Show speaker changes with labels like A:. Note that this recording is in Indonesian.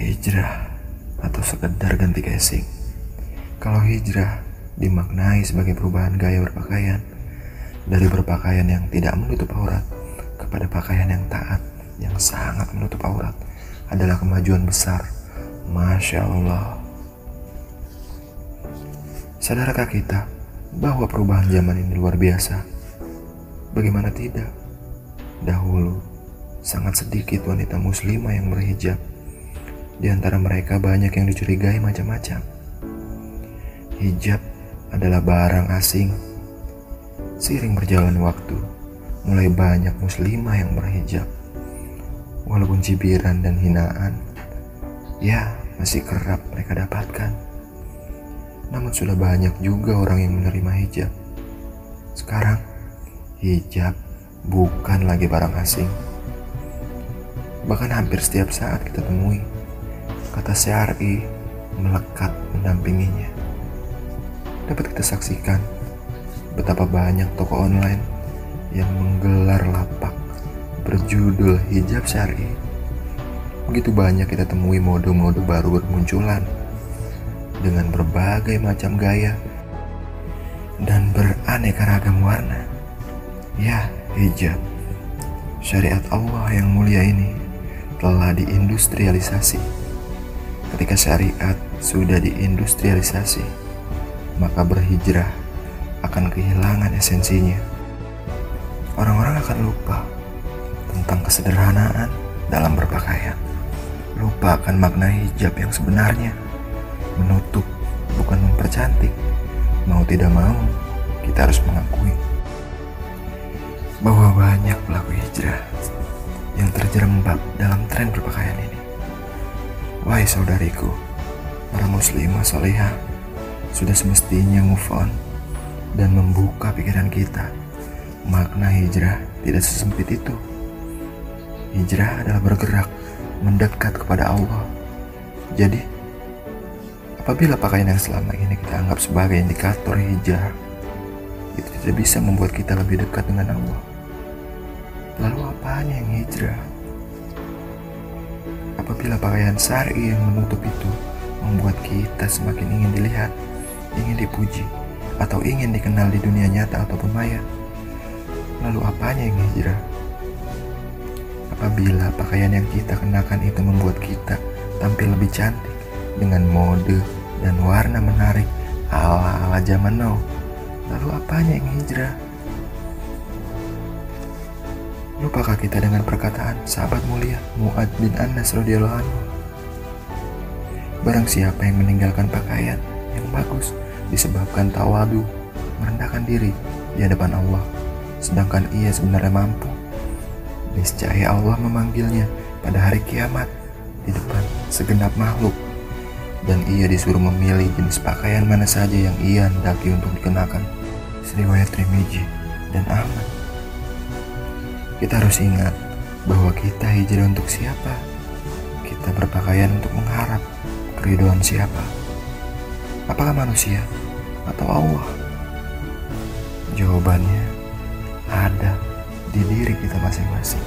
A: hijrah atau sekedar ganti casing. Kalau hijrah dimaknai sebagai perubahan gaya berpakaian dari berpakaian yang tidak menutup aurat kepada pakaian yang taat yang sangat menutup aurat adalah kemajuan besar. Masya Allah. Sadarkah kita bahwa perubahan zaman ini luar biasa? Bagaimana tidak? Dahulu, sangat sedikit wanita muslimah yang berhijab di antara mereka banyak yang dicurigai macam-macam. Hijab adalah barang asing. Seiring berjalan waktu, mulai banyak muslimah yang berhijab. Walaupun cibiran dan hinaan, ya masih kerap mereka dapatkan. Namun sudah banyak juga orang yang menerima hijab. Sekarang, hijab bukan lagi barang asing. Bahkan hampir setiap saat kita temui kata syari melekat mendampinginya. Dapat kita saksikan betapa banyak toko online yang menggelar lapak berjudul hijab syari. Begitu banyak kita temui mode-mode baru bermunculan dengan berbagai macam gaya dan beraneka ragam warna. Ya, hijab. Syariat Allah yang mulia ini telah diindustrialisasi Ketika syariat sudah diindustrialisasi, maka berhijrah akan kehilangan esensinya. Orang-orang akan lupa tentang kesederhanaan dalam berpakaian. Lupa akan makna hijab yang sebenarnya. Menutup bukan mempercantik. Mau tidak mau, kita harus mengakui bahwa banyak pelaku hijrah yang terjerembab dalam tren berpakaian ini. Wahai saudariku, para muslimah soleha sudah semestinya move on dan membuka pikiran kita. Makna hijrah tidak sesempit itu. Hijrah adalah bergerak mendekat kepada Allah. Jadi, apabila pakaian yang selama ini kita anggap sebagai indikator hijrah, itu tidak bisa membuat kita lebih dekat dengan Allah. Lalu apanya yang hijrah? Apabila pakaian syari yang menutup itu membuat kita semakin ingin dilihat, ingin dipuji, atau ingin dikenal di dunia nyata ataupun maya, lalu apanya yang hijrah? Apabila pakaian yang kita kenakan itu membuat kita tampil lebih cantik dengan mode dan warna menarik ala-ala zaman now, lalu apanya yang hijrah? Lupakah kita dengan perkataan sahabat mulia Mu'ad bin Anas radhiyallahu anhu? Barang siapa yang meninggalkan pakaian yang bagus disebabkan tawadu, merendahkan diri di hadapan Allah, sedangkan ia sebenarnya mampu, niscaya Allah memanggilnya pada hari kiamat di depan segenap makhluk dan ia disuruh memilih jenis pakaian mana saja yang ia hendaki untuk dikenakan. Riwayat Trimiji dan Ahmad kita harus ingat bahwa kita hijrah untuk siapa. Kita berpakaian untuk mengharap keriduan siapa. Apakah manusia atau Allah? Jawabannya ada di diri kita masing-masing.